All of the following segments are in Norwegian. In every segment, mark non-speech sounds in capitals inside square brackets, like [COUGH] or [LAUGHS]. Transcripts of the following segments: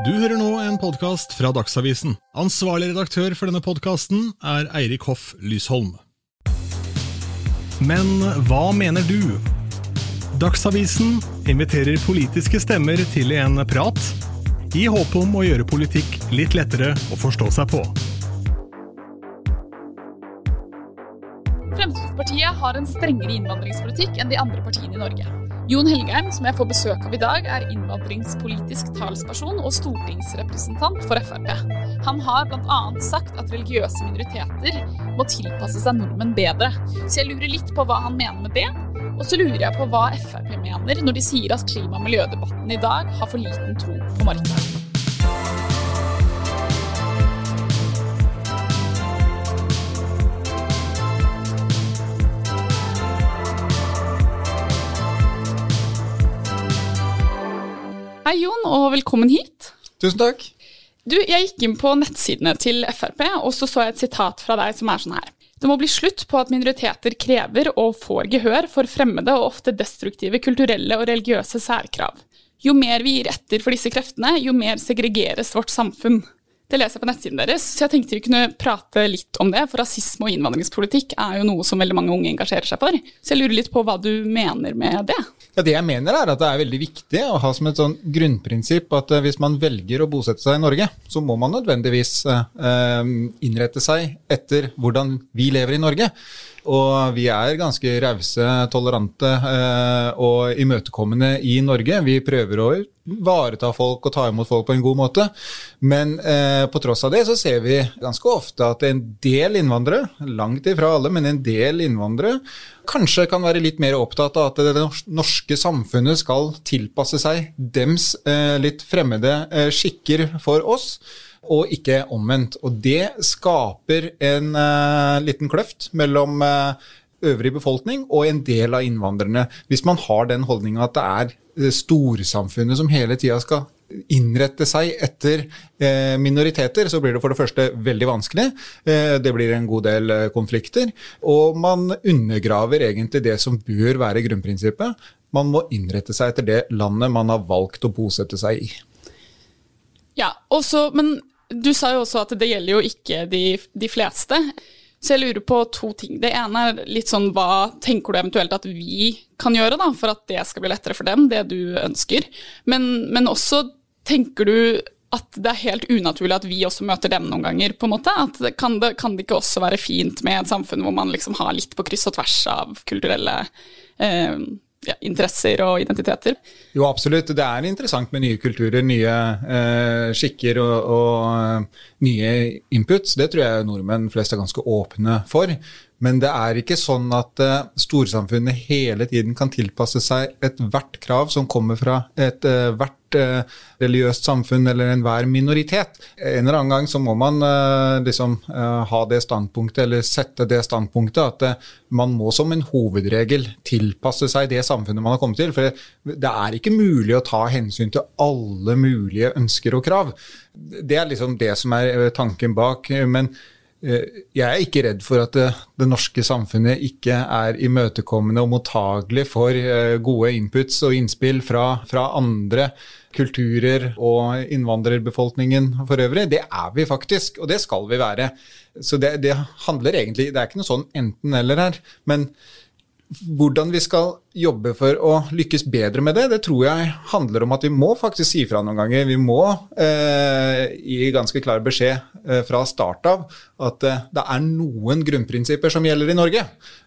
Du hører nå en podkast fra Dagsavisen. Ansvarlig redaktør for denne podkasten er Eirik Hoff Lysholm. Men hva mener du? Dagsavisen inviterer politiske stemmer til en prat, i håp om å gjøre politikk litt lettere å forstå seg på. Fremskrittspartiet har en strengere innvandringspolitikk enn de andre partiene i Norge. Jon Helgheim, som jeg får besøk av i dag, er innvandringspolitisk talsperson og stortingsrepresentant for Frp. Han har bl.a. sagt at religiøse minoriteter må tilpasse seg nordmenn bedre. Så jeg lurer litt på hva han mener med det. Og så lurer jeg på hva Frp mener når de sier at klima- og miljødebatten i dag har for liten tro på markedet. Hei, Jon, og velkommen hit. Tusen takk. Du, Jeg gikk inn på nettsidene til Frp, og så så jeg et sitat fra deg som er sånn her. Det må bli slutt på at minoriteter krever og får gehør for fremmede og ofte destruktive kulturelle og religiøse særkrav. Jo mer vi gir etter for disse kreftene, jo mer segregeres vårt samfunn. Det leser jeg på nettsiden deres, så jeg tenkte vi kunne prate litt om det, for rasisme og innvandringspolitikk er jo noe som veldig mange unge engasjerer seg for. Så jeg lurer litt på hva du mener med det? Ja, Det jeg mener er at det er veldig viktig å ha som et sånn grunnprinsipp at eh, hvis man velger å bosette seg i Norge, så må man nødvendigvis eh, innrette seg etter hvordan vi lever i Norge. Og vi er ganske rause, tolerante eh, og imøtekommende i Norge. Vi prøver å ivareta folk og ta imot folk på en god måte. Men eh, på tross av det så ser vi ganske ofte at en del innvandrere, langt ifra alle, men en del innvandrere, kanskje kan være litt mer opptatt av at det norske samfunnet skal tilpasse seg dems eh, litt fremmede skikker for oss og ikke omvendt. Og det skaper en uh, liten kløft mellom uh, øvrig befolkning og en del av innvandrerne. Hvis man har den holdninga at det er storsamfunnet som hele tida skal innrette seg etter eh, minoriteter, så blir det for det første veldig vanskelig. Eh, det blir en god del eh, konflikter. Og man undergraver egentlig det som bør være grunnprinsippet. Man må innrette seg etter det landet man har valgt å bosette seg i. Ja, også, men du sa jo også at det gjelder jo ikke de, de, fleste. Så jeg lurer på to ting. Det ene er litt sånn hva tenker du eventuelt at vi kan gjøre da, for at det skal bli lettere for dem, det du ønsker. Men, men også tenker du at det er helt unaturlig at vi også møter dem noen ganger, på en måte? At kan det, kan det ikke også være fint med et samfunn hvor man liksom har litt på kryss og tvers av kulturelle eh, ja, interesser og identiteter. Jo, absolutt. Det er interessant med nye kulturer, nye eh, skikker og, og uh, nye inputs. Det tror jeg nordmenn flest er ganske åpne for. Men det er ikke sånn at eh, storsamfunnet hele tiden kan tilpasse seg ethvert krav som kommer fra ethvert uh, religiøst samfunn eller enhver minoritet. En eller annen gang så må man eh, liksom uh, ha det standpunktet, eller sette det standpunktet, at man må som en hovedregel tilpasse seg det samfunnet man har kommet til. For det, det er ikke mulig å ta hensyn til alle mulige ønsker og krav. Det er liksom det som er tanken bak. men Eh, jeg er ikke redd for at det, det, norske samfunnet ikke er imøtekommende og mottagelig for eh, gode inputs og innspill fra, fra andre kulturer og innvandrerbefolkningen for øvrig. Det er vi faktisk, og det skal vi være. Så det, det handler egentlig Det er ikke noe sånn enten-eller her. men hvordan vi skal jobbe for å lykkes bedre med det, det tror jeg handler om at vi må faktisk si fra noen ganger. Vi må eh, gi ganske klar beskjed eh, fra start av at eh, det er noen grunnprinsipper som gjelder i Norge.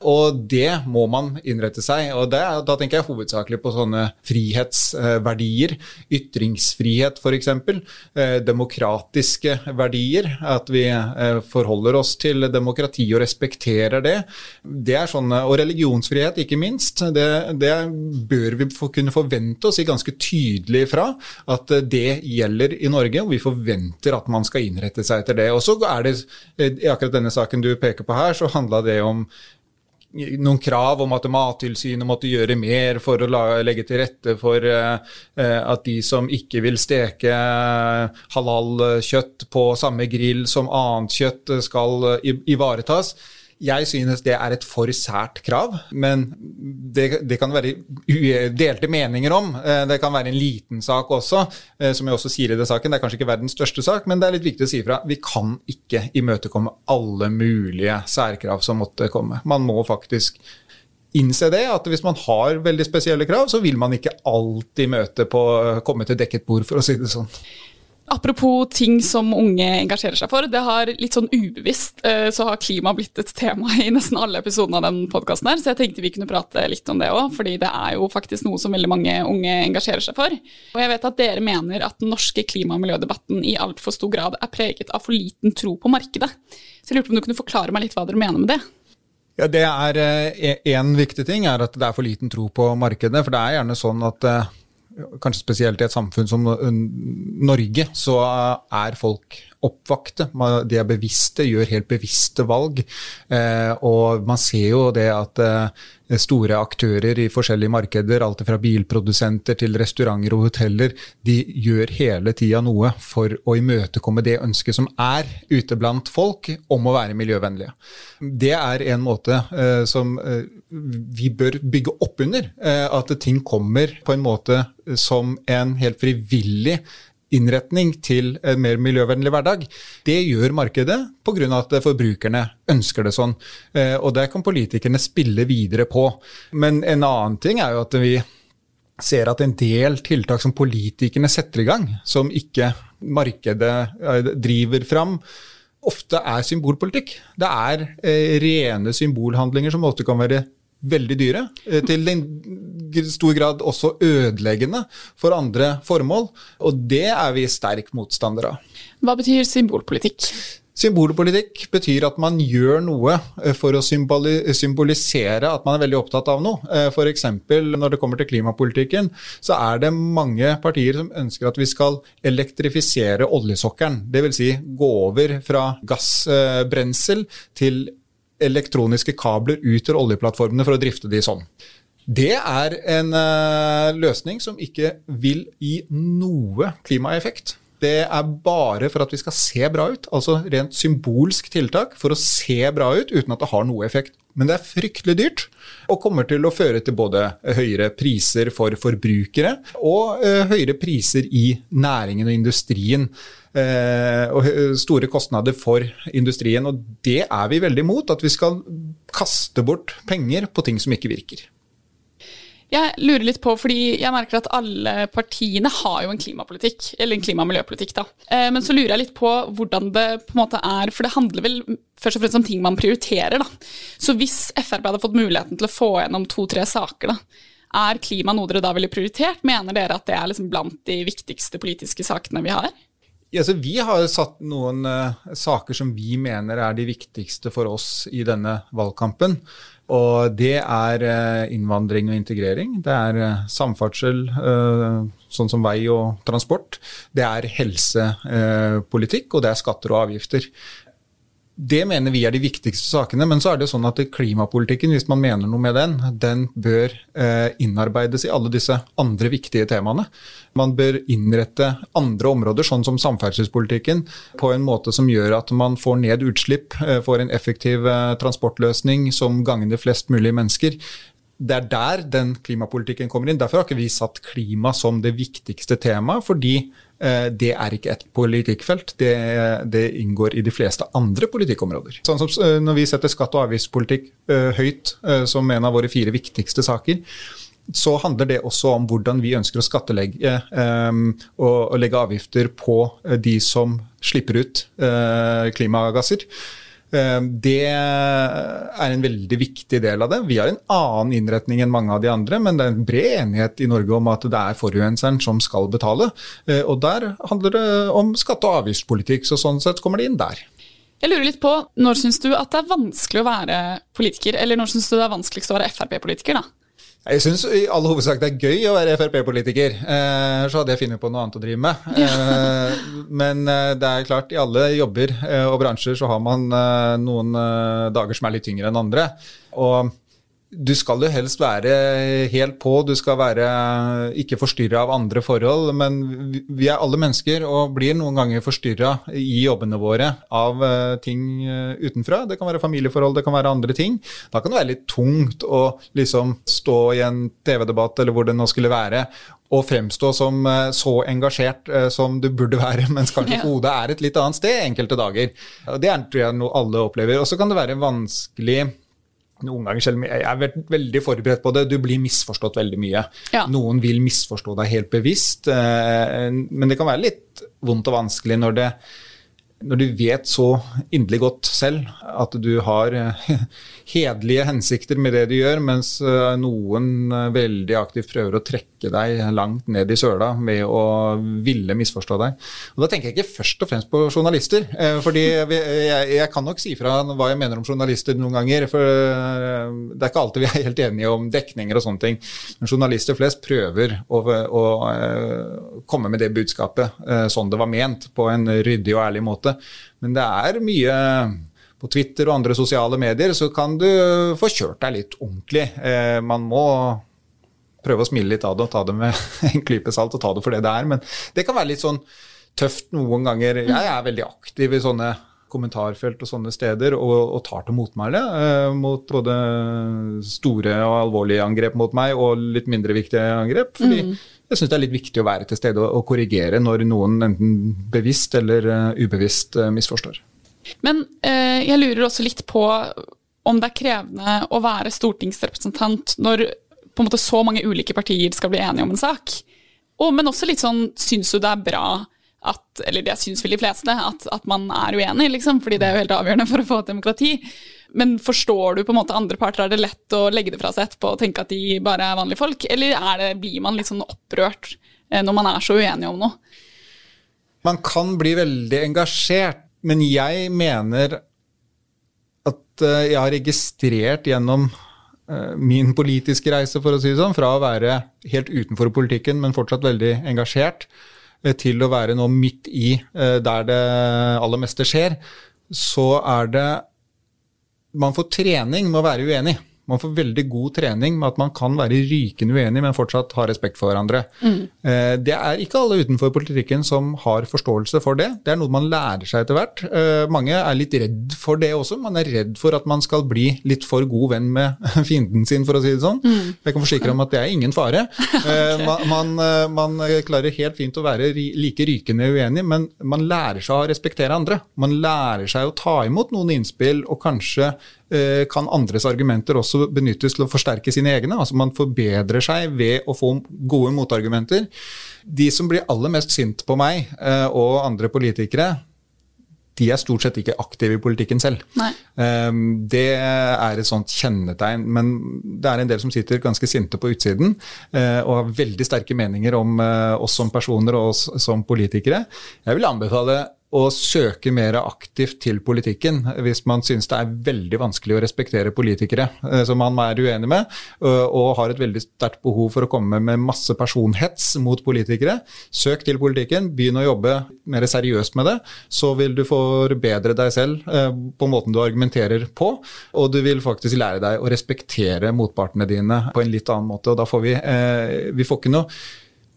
Og det må man innrette seg. Og det, da tenker jeg hovedsakelig på sånne frihetsverdier. Ytringsfrihet f.eks. Eh, demokratiske verdier. At vi eh, forholder oss til demokrati og respekterer det. det er sånne, og religionsfrihet, ikke minst. Det, det bør vi kunne forvente å si ganske tydelig fra. At det gjelder i Norge, og vi forventer at man skal innrette seg etter det. Og så er det i akkurat denne saken du peker på her, så handla det om noen krav om at Mattilsynet måtte gjøre mer for å legge til rette for uh, at de som ikke vil steke halal-kjøtt på samme grill som annet kjøtt, skal ivaretas. Jeg synes det er et for sært krav, men det, det, kan være delte meninger om. Eh, det kan være en liten sak også, eh, som jeg også sier i det saken. Det er kanskje ikke verdens største sak, men det er litt viktig å si fra. Vi kan ikke imøtekomme alle mulige særkrav som måtte komme. Man må faktisk innse det, at hvis man har veldig spesielle krav, så vil man ikke alltid møte på komme til dekket bord, for å si det sånn. Apropos ting som unge engasjerer seg for. det har Litt sånn ubevisst eh, så har klima blitt et tema i nesten alle episodene av den podkasten her, så jeg tenkte vi kunne prate litt om det òg, fordi det er jo faktisk noe som veldig mange unge engasjerer seg for. Og jeg vet at dere mener at den norske klima- og miljødebatten i altfor stor grad er preget av for liten tro på markedet. Så jeg lurte på om du kunne forklare meg litt hva dere mener med det? Ja, det er eh, viktig ting er at det er for liten tro på markedet. For det er gjerne sånn at eh, kanskje spesielt i et samfunn som Norge, så er folk oppvakte. De er bevisste, gjør helt bevisste valg. Eh, og man ser jo det at eh, store aktører i forskjellige markeder, alt fra bilprodusenter til restauranter og hoteller, de gjør hele tida noe for å imøtekomme det ønsket som er ute blant folk om å være miljøvennlige. Det er en måte eh, som vi bør bygge opp under. At ting kommer på en måte som en helt frivillig innretning til en mer miljøvennlig hverdag. Det gjør markedet pga. at forbrukerne ønsker det sånn. Eh, og det kan politikerne spille videre på. Men en annen ting er jo at vi ser at en del tiltak som politikerne setter i gang, som ikke markedet eh, driver fram, ofte er symbolpolitikk. Det er eh, rene symbolhandlinger som ofte kan være veldig dyre, eh, til en stor grad også ødeleggende for andre formål. Og det er vi sterk motstandere av. Hva betyr symbolpolitikk? Symbolpolitikk betyr at man gjør noe eh, for å symbolisere at man er veldig opptatt av noe. Eh, F.eks. når det kommer til klimapolitikken, så er det mange partier som ønsker at vi skal elektrifisere oljesokkelen. Dvs. Si gå over fra gassbrensel til elektroniske kabler ut til oljeplattformene for å drifte de sånn. Det er en uh, løsning som ikke vil gi noe klimaeffekt. Det er bare for at vi skal se bra ut, altså rent symbolsk tiltak for å se bra ut uten at det har noe effekt. Men det er fryktelig dyrt og kommer til å føre til både høyere priser for forbrukere og uh, høyere priser i næringen og industrien. Eh, og store kostnader for industrien. Og det er vi veldig imot, at vi skal kaste bort penger på ting som ikke virker. Jeg lurer litt på, fordi jeg merker at alle partiene har jo en klimapolitikk, eller en klima- og miljøpolitikk, da. Eh, men så lurer jeg litt på hvordan det på en måte er, for det handler vel først og fremst om ting man prioriterer, da. Så hvis Frp hadde fått muligheten til å få gjennom to-tre saker, da, er klima noe dere da ville prioritert? Mener dere at det er liksom blant de viktigste politiske sakene vi har? Ja, vi har satt noen uh, saker som vi mener er de viktigste for oss i denne valgkampen. Og det er uh, innvandring og integrering. Det er uh, samferdsel, sånn som vei og transport. Det er helsepolitikk, og det er skatter og avgifter. Det mener vi er de viktigste sakene. Men så er det sånn at klimapolitikken, hvis man mener noe med den, den bør eh, innarbeides i alle disse andre viktige temaene. Man bør innrette andre områder, sånn som samferdselspolitikken, på en måte som gjør at man får ned utslipp, eh, får en effektiv eh, transportløsning som gagner flest mulig mennesker det er der den klimapolitikken kommer inn. Derfor har ikke vi satt klima som det viktigste temaet, fordi det er ikke et politikkfelt. Det, det, inngår i de fleste andre politikkområder. Sånn som eh, Når vi setter skatt- og avgiftspolitikk uh, høyt som en av våre fire viktigste saker, så handler det også om hvordan vi ønsker å skattelegge og, legge avgifter på de som slipper ut klimagasser. Eh, det er en veldig viktig del av det. Vi har en annen innretning enn mange av de andre, men det er en bred enighet i Norge om at det er forurenseren som skal betale. Eh, og der handler det om skatte- og avgiftspolitikk, så sånn sett kommer det inn der. Jeg lurer litt på, Når syns du at det er vanskelig å være politiker, eller når syns du det er vanskeligst å være Frp-politiker? da? Jeg syns i all hovedsak det er gøy å være Frp-politiker. Eh, så hadde jeg funnet på noe annet å drive med. Eh, men eh, det er klart, i alle jobber eh, og bransjer så har man eh, noen eh, dager som er litt tyngre enn andre. Og du skal jo helst være helt på, du skal være ikke forstyrra av andre forhold. Men vi er alle mennesker og blir noen ganger forstyrra i jobbene våre av uh, ting uh, utenfra. Det kan være familieforhold, det kan være andre ting. Da kan det være litt tungt å liksom stå i en TV-debatt eller hvor det nå skulle være, og fremstå som uh, så engasjert som du burde være, [LAUGHS] mens kanskje ja. hodet er et litt annet sted enkelte dager. Det er tror jeg noe alle opplever. Og så kan det være vanskelig noen ganger, selv om jeg er veldig forberedt på det, du blir misforstått veldig mye. Ja. Noen vil misforstå deg helt bevisst, eh, men det kan være litt vondt og vanskelig når det når du vet så inderlig godt selv at du har eh, [LAUGHS] hederlige hensikter med det du gjør, mens eh, noen eh, veldig aktivt prøver å trekke deg langt ned i søla med å ville misforstå deg. Og Da tenker jeg ikke først og fremst på journalister. fordi jeg, kan nok si fra hva jeg mener om journalister noen ganger. For det er ikke alltid vi er helt enige om dekninger og sånne ting. Men journalister flest prøver å, å komme med det budskapet sånn det var ment, på en ryddig og ærlig måte. Men det er mye på Twitter og andre sosiale medier, så kan du få kjørt deg litt ordentlig. Eh, man må prøve å smile litt av det og ta det med [LAUGHS] en klype salt og ta det for det det er. Men det kan være litt sånn tøft noen ganger. Jeg er veldig aktiv i sånne kommentarfelt og sånne steder og, og tar til motmæle eh, mot både store og alvorlige angrep mot meg og litt mindre viktige angrep. fordi mm. Jeg syns det er litt viktig å være til stede og, korrigere når noen enten bevisst eller uh, ubevisst uh, misforstår. Men uh, jeg lurer også litt på om det er krevende å være stortingsrepresentant når på en måte så mange ulike partier skal bli enige om en sak. Og, men også litt sånn, syns du det er bra at Eller det syns vel de fleste, at, at, man er uenig, liksom, fordi det er jo helt avgjørende for å få et demokrati. Men forstår du på en måte andre parter? Er det lett å legge det fra seg etterpå og tenke at de bare er vanlige folk? Eller det, blir man litt sånn opprørt eh, når man er så uenig om noe? Man kan bli veldig engasjert, men jeg mener at eh, jeg har registrert gjennom eh, min politiske reise, for å si det sånn, fra å være helt utenfor politikken, men fortsatt veldig engasjert, til å være nå midt i der det aller meste skjer, så er det Man får trening med å være uenig. Man får veldig god trening med at man kan være rykende uenig, men fortsatt ha respekt for hverandre. Mm. Eh, det er ikke alle utenfor politikken som har forståelse for det. Det er noe man lærer seg etter hvert. Eh, mange er litt redd for det også. Man er redd for at man skal bli litt for god venn med [LAUGHS] fienden sin, for å si det sånn. Mm. Jeg kan forsikre om at det er ingen fare. [LAUGHS] Eh, okay. man, man, klarer helt fint å være like rykende uenig, men man lærer seg å respektere andre. Man lærer seg å ta imot noen innspill og kanskje kan andres argumenter også benyttes til å forsterke sine egne. altså Man forbedrer seg ved å få gode motargumenter. De som blir aller mest sint på meg eh, og andre politikere, de er stort sett ikke aktive i politikken selv. Nei. Ehm, det er et sånt kjennetegn. Men det er en del som sitter ganske sinte på utsiden eh, og har veldig sterke meninger om oss som personer og oss som politikere. Jeg vil anbefale å søke mer aktivt til politikken hvis man synes det er veldig vanskelig å respektere politikere eh, som man er uenig med, og har et veldig sterkt behov for å komme med masse personhets mot politikere. Søk til politikken, begynn å jobbe mer seriøst med det. Så vil du forbedre deg selv eh, på måten du argumenterer på, og du vil faktisk lære deg å respektere motpartene dine på en litt annen måte. og da får Vi eh, vi får ikke noe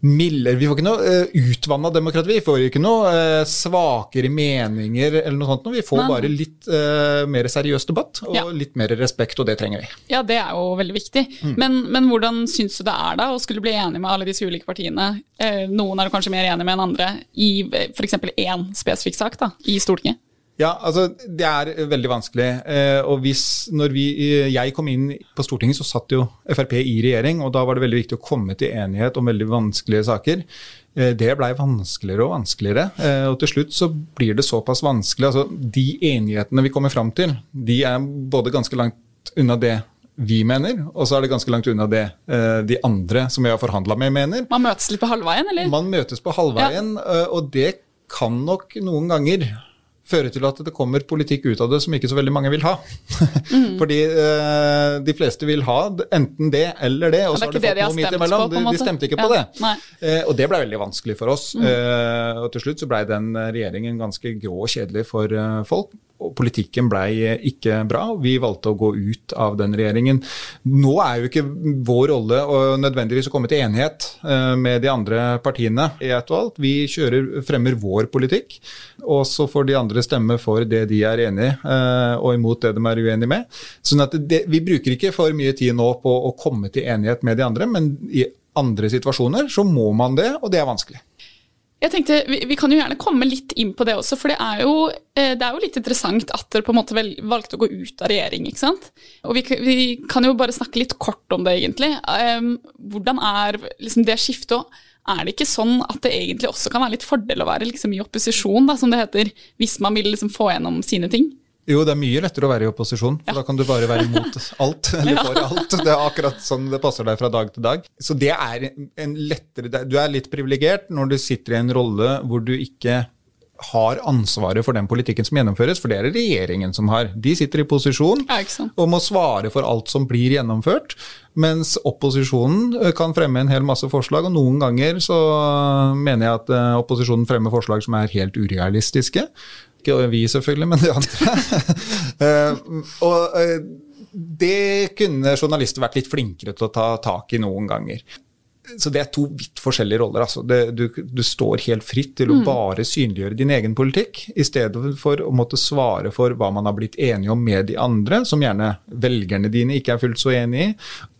mildere Vi får ikke noe uh, eh, utvanna demokrati. Vi får ikke noe uh, svakere meninger eller noe sånt. Vi får Nei. bare litt uh, mer seriøs debatt og ja. litt mer respekt, og det trenger vi. Ja, det er jo veldig viktig. Mm. Men, men, hvordan syns du det er da å skulle bli enig med alle disse ulike partiene? Noen er kanskje mer enig med enn andre i f.eks. én spesifikk sak da, i Stortinget? Ja, altså det er veldig vanskelig. Eh, og hvis, når vi, jeg kom inn på Stortinget, så satt jo Frp i regjering, og da var det veldig viktig å komme til enighet om veldig vanskelige saker. Eh, det blei vanskeligere og vanskeligere, eh, og til slutt så blir det såpass vanskelig. Altså de enighetene vi kommer fram til, de er både ganske langt unna det vi mener, og så er det ganske langt unna det de andre som vi har forhandla med, mener. Man møtes litt på halvveien, eller? Man møtes på halvveien, ja. og det kan nok noen ganger føre til at det kommer politikk ut av det som ikke så veldig mange vil ha. Mm. [LAUGHS] Fordi eh, de fleste vil ha enten det eller det, og så har de fått noe midt imellom. De, de, stemte ikke ja. på det. Eh, og det ble veldig vanskelig for oss. Mm. Eh, og til slutt så ble den regjeringen ganske grå og kjedelig for folk. Politikken blei ikke bra. Vi valgte å gå ut av den regjeringen. Nå er jo ikke vår rolle å nødvendigvis å komme til enighet med de andre partiene i og alt. Vi kjører, fremmer vår politikk, og så får de andre stemme for det de er enig i, og imot det de er uenig med. Sånn at det, Vi bruker ikke for mye tid nå på å komme til enighet med de andre, men i andre situasjoner så må man det, og det er vanskelig. Jeg tenkte, vi, vi, kan jo gjerne komme litt inn på det også, for det er jo, eh, det er jo litt interessant at dere på en måte vel, valgte å gå ut av regjering. ikke sant? Og vi, vi, kan jo bare snakke litt kort om det, egentlig. Um, hvordan er liksom det skiftet? Er det ikke sånn at det egentlig også kan være litt fordel å være liksom, i opposisjon, da, som det heter, hvis man vil liksom, få gjennom sine ting? Jo, det er mye lettere å være i opposisjon. for ja. Da kan du bare være imot [LAUGHS] alt, eller for alt. Det er akkurat sånn det passer deg fra dag til dag. Så det er en lettere Du er litt privilegert når du sitter i en rolle hvor du ikke har ansvaret for den politikken som gjennomføres, for det er det regjeringen som har. De sitter i posisjon og må svare for alt som blir gjennomført, mens opposisjonen eh, kan fremme en hel masse forslag, og noen ganger så mener jeg at eh, opposisjonen fremmer forslag som er helt urealistiske. Ikke vi, selvfølgelig, men de andre. [LAUGHS] Eh, og eh, det kunne journalister vært litt flinkere til å ta tak i noen ganger så det er to vidt forskjellige roller. Altså. Det, du, du, står helt fritt til å mm. bare synliggjøre din egen politikk, i stedet for å måtte svare for hva man har blitt enige om med de andre, som gjerne velgerne dine ikke er fullt så enig i.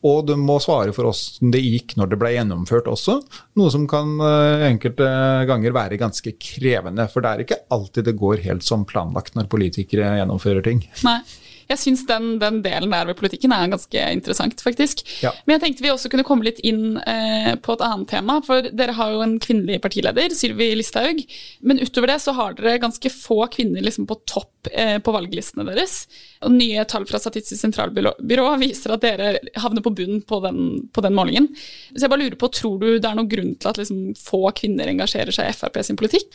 Og du må svare for åssen det gikk når det ble gjennomført også, noe som kan uh, enkelte ganger være ganske krevende. For det er ikke alltid det går helt som planlagt når politikere gjennomfører ting. Nei. Jeg syns den, den, delen der ved politikken er ganske interessant, faktisk. Ja. Men jeg tenkte vi også kunne komme litt inn eh, på et annet tema. For dere har jo en kvinnelig partileder, Sylvi Listhaug. Men utover det så har dere ganske få kvinner liksom på topp eh, på valglistene deres. Og nye tall fra Statistisk sentralbyrå viser at dere havner på bunn på den, på den, målingen. Så jeg bare lurer på, tror du det er noen grunn til at liksom, få kvinner engasjerer seg i Frp sin politikk?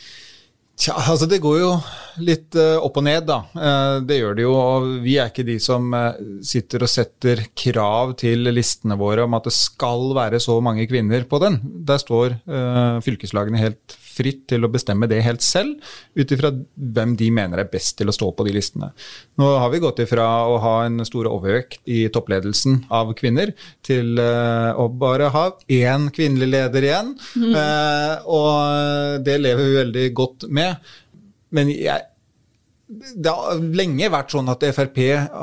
Tja, altså Det går jo litt uh, opp og ned, da. Uh, det gjør det jo. og Vi er ikke de som uh, sitter og setter krav til listene våre om at det skal være så mange kvinner på den. Der står fylkeslagene helt fritt til å bestemme det helt selv, ut ifra hvem de mener er best til å stå på de listene. Nå har vi gått ifra å ha en stor overvekt i toppledelsen av kvinner, til uh, å bare ha én kvinnelig leder igjen. Mm. Uh, og det lever vi veldig godt med. Men jeg, det har lenge vært sånn at Frp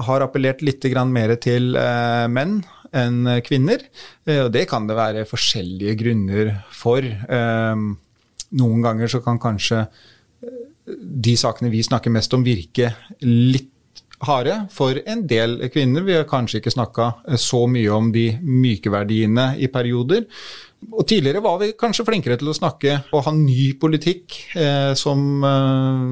har appellert litt mer til uh, menn enn kvinner. Og det kan det være forskjellige grunner for. Noen ganger så kan kanskje eh, de sakene vi snakker mest om, virke litt harde for en del kvinner. Vi har kanskje ikke snakka eh, så mye om de myke verdiene i perioder. Og Tidligere var vi kanskje flinkere til å snakke og ha ny politikk eh, som, eh,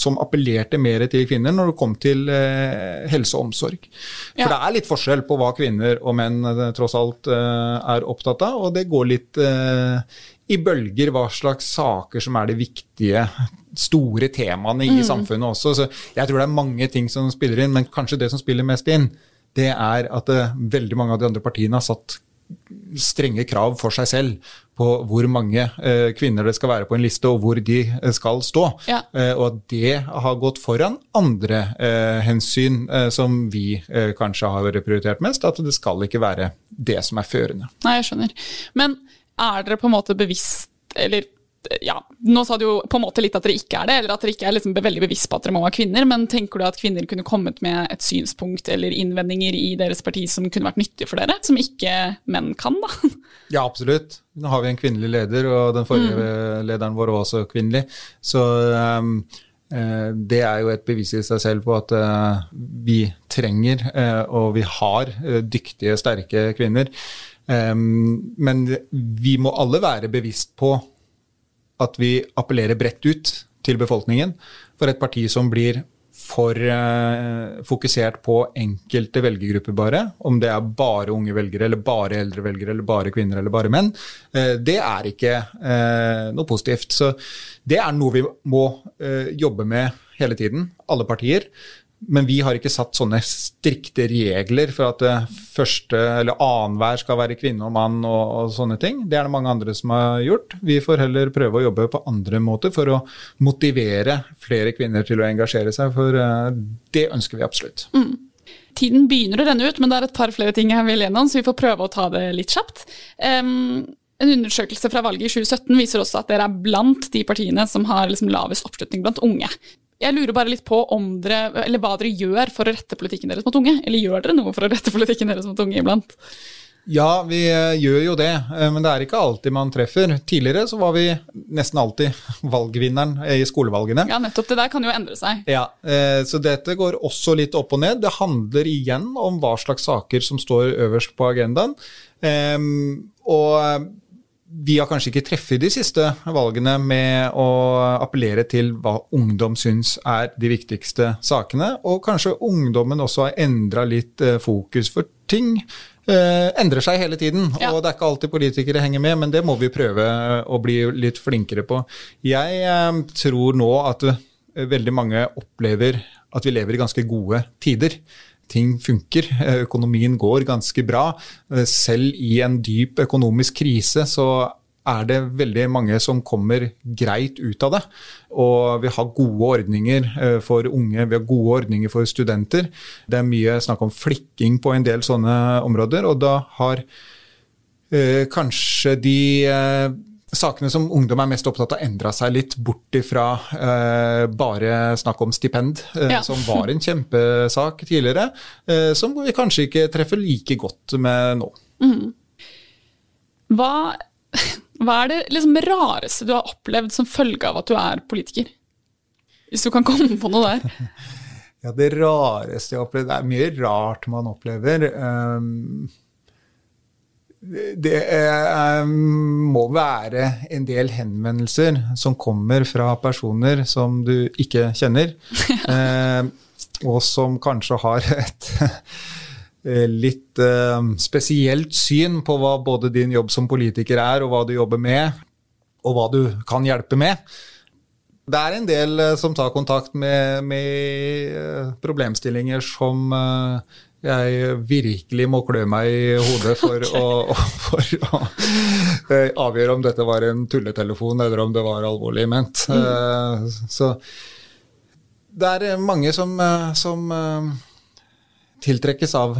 som, appellerte mer til kvinner når det kom til eh, helse og omsorg. For ja. det er litt forskjell på hva kvinner og menn eh, tross alt er opptatt av, og det går litt i bølger hva slags saker som er de viktige, store temaene i mm. samfunnet også. Så jeg tror det er mange ting som spiller inn, men kanskje det som spiller mest inn, det er at uh, veldig mange av de andre partiene har satt strenge krav for seg selv på hvor mange uh, kvinner det skal være på en liste, og hvor de uh, skal stå. Ja. og at det har gått foran andre hensyn som vi kanskje har prioritert mest. At det skal ikke være det som er førende. Nei, jeg skjønner. Men er dere på en måte bevisst, eller ja, nå sa du jo på en måte litt at dere ikke er det, eller at dere ikke er liksom veldig bevisst på at dere må være kvinner, men tenker du at kvinner kunne kommet med et synspunkt eller innvendinger i deres parti som kunne vært nyttig for dere, som ikke menn kan, da? [LAUGHS] Ja, absolutt. Nå har vi en kvinnelig leder, og den forrige mm. lederen vår var også kvinnelig. Så um, det er jo et bevis i seg selv på at uh, vi trenger, uh, og vi har, uh, dyktige, sterke kvinner. Um, men vi må alle være bevisst på at vi appellerer bredt ut til befolkningen. For et parti som blir for uh, fokusert på enkelte velgergrupper bare, om det er bare unge velgere, eller bare eldre velgere, eller bare kvinner eller bare menn, uh, det er ikke uh, noe positivt. Så det er noe vi må jobbe med hele tiden, alle partier. Men vi har ikke satt sånne strikte regler for at det første eller annenhver skal være kvinne og mann og, og, sånne ting. Det er det mange andre som har gjort. Vi får heller prøve å jobbe på andre måter for å motivere flere kvinner til å engasjere seg, for uh, det ønsker vi absolutt. Mm. Tiden begynner å renne ut, men det er et par flere ting jeg vil gjennom, så vi får prøve å ta det litt kjapt. Um, en undersøkelse fra valget i 2017 viser også at dere er blant de partiene som har liksom lavest oppslutning blant unge. Jeg lurer bare litt på dere, hva dere gjør for å rette politikken deres mot unge? Eller gjør dere noe for å rette politikken deres mot unge iblant? Ja, vi eh, gjør jo det, eh, men det er ikke alltid man treffer. Tidligere så var vi nesten alltid [LAUGHS] valgvinneren i skolevalgene. Ja, nettopp. Det der kan jo endre seg. Ja, eh, Så dette går også litt opp og ned. Det handler igjen om hva slags saker som står øverst på agendaen. Og vi har kanskje ikke treffet de siste valgene med å appellere til hva ungdom syns er de viktigste sakene, og kanskje ungdommen også har endra litt eh, fokus, for ting eh, endrer seg hele tiden. Ja. Og det er ikke alltid politikere henger med, men det må vi prøve å bli litt flinkere på. Jeg eh, tror nå at eh, veldig mange opplever at vi lever i ganske gode tider ting funker. Økonomien går ganske bra. Selv i en dyp økonomisk krise så er det veldig mange som kommer greit ut av det. Og vi har gode ordninger eh, for unge, vi har gode ordninger for studenter. Det er mye snakk om flikking på en del sånne områder, og da har eh, kanskje de eh, sakene som ungdom er mest opptatt av, endra seg litt bort ifra eh, bare snakk om stipend, eh, ja. som var en kjempesak tidligere, eh, som vi kanskje ikke treffer like godt med nå. Mm. Hva, hva, er det liksom rareste du har opplevd som følge av at du er politiker? Hvis du kan komme på noe der. [LAUGHS] Ja, Det rareste jeg har opplevd Det er mye rart man opplever. Um, det eh, må være en del henvendelser som kommer fra personer som du ikke kjenner, [LAUGHS] eh, og som kanskje har et eh, litt eh, spesielt syn på hva både din jobb som politiker er, og hva du jobber med, og hva du kan hjelpe med. Det er en del eh, som tar kontakt med, med eh, problemstillinger som jeg virkelig må klø meg i hodet for, [LAUGHS] okay. å, [LAUGHS] for å, eh, avgjøre om dette var en tulletelefon eller om det var alvorlig ment. Mm. Uh, så det er mange som, eh, som tiltrekkes av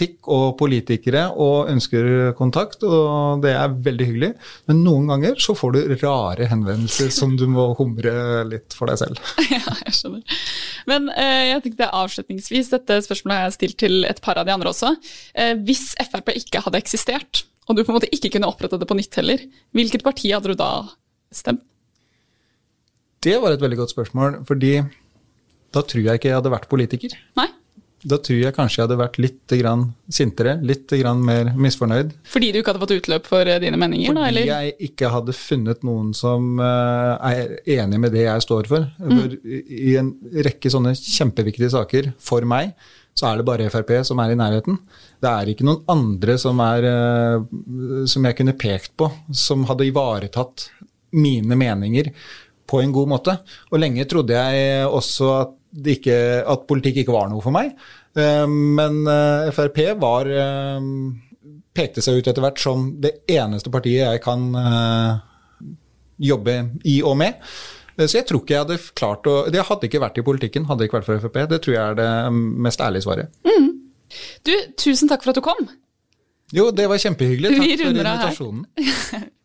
politikk og politikere og ønsker kontakt, og det er veldig hyggelig. Men noen ganger så får du rare henvendelser som du må humre litt for deg selv. [LAUGHS] Ja, jeg skjønner. Men eh, jeg tenkte avslutningsvis, dette spørsmålet har jeg stilt til et par av de andre også. Eh, hvis Frp ikke hadde eksistert, og du på en måte ikke kunne opprette det på nytt heller, hvilket parti hadde du da stemt? Det var et veldig godt spørsmål, fordi da tror jeg ikke jeg hadde vært politiker. Nei? Da tror jeg kanskje jeg hadde vært litt grann sintere, litt grann mer misfornøyd. Fordi du ikke hadde fått utløp for eh, dine meninger? Fordi da, jeg ikke hadde funnet noen som uh, er enig med det jeg står for. Mm. for. I en rekke sånne kjempeviktige saker for meg, så er det bare Frp som er i nærheten. Det er ikke noen andre som, er, uh, som jeg kunne pekt på, som hadde ivaretatt mine meninger på en god måte. Og lenge trodde jeg også at ikke, at politikk ikke var noe for meg. Eh, men eh, Frp var eh, pekte seg ut etter hvert som det eneste partiet jeg kan jobbe i og med. Så jeg tror ikke jeg hadde klart å Det hadde ikke vært i politikken, hadde ikke vært for Frp. Det tror jeg er det mest ærlige svaret. Mm. Du, tusen takk for at du kom. Jo, det var kjempehyggelig. Takk for invitasjonen. [LAUGHS]